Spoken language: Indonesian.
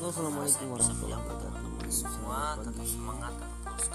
Halo, assalamualaikum warahmatullahi wabarakatuh. semua tetap semangat tetap teruskan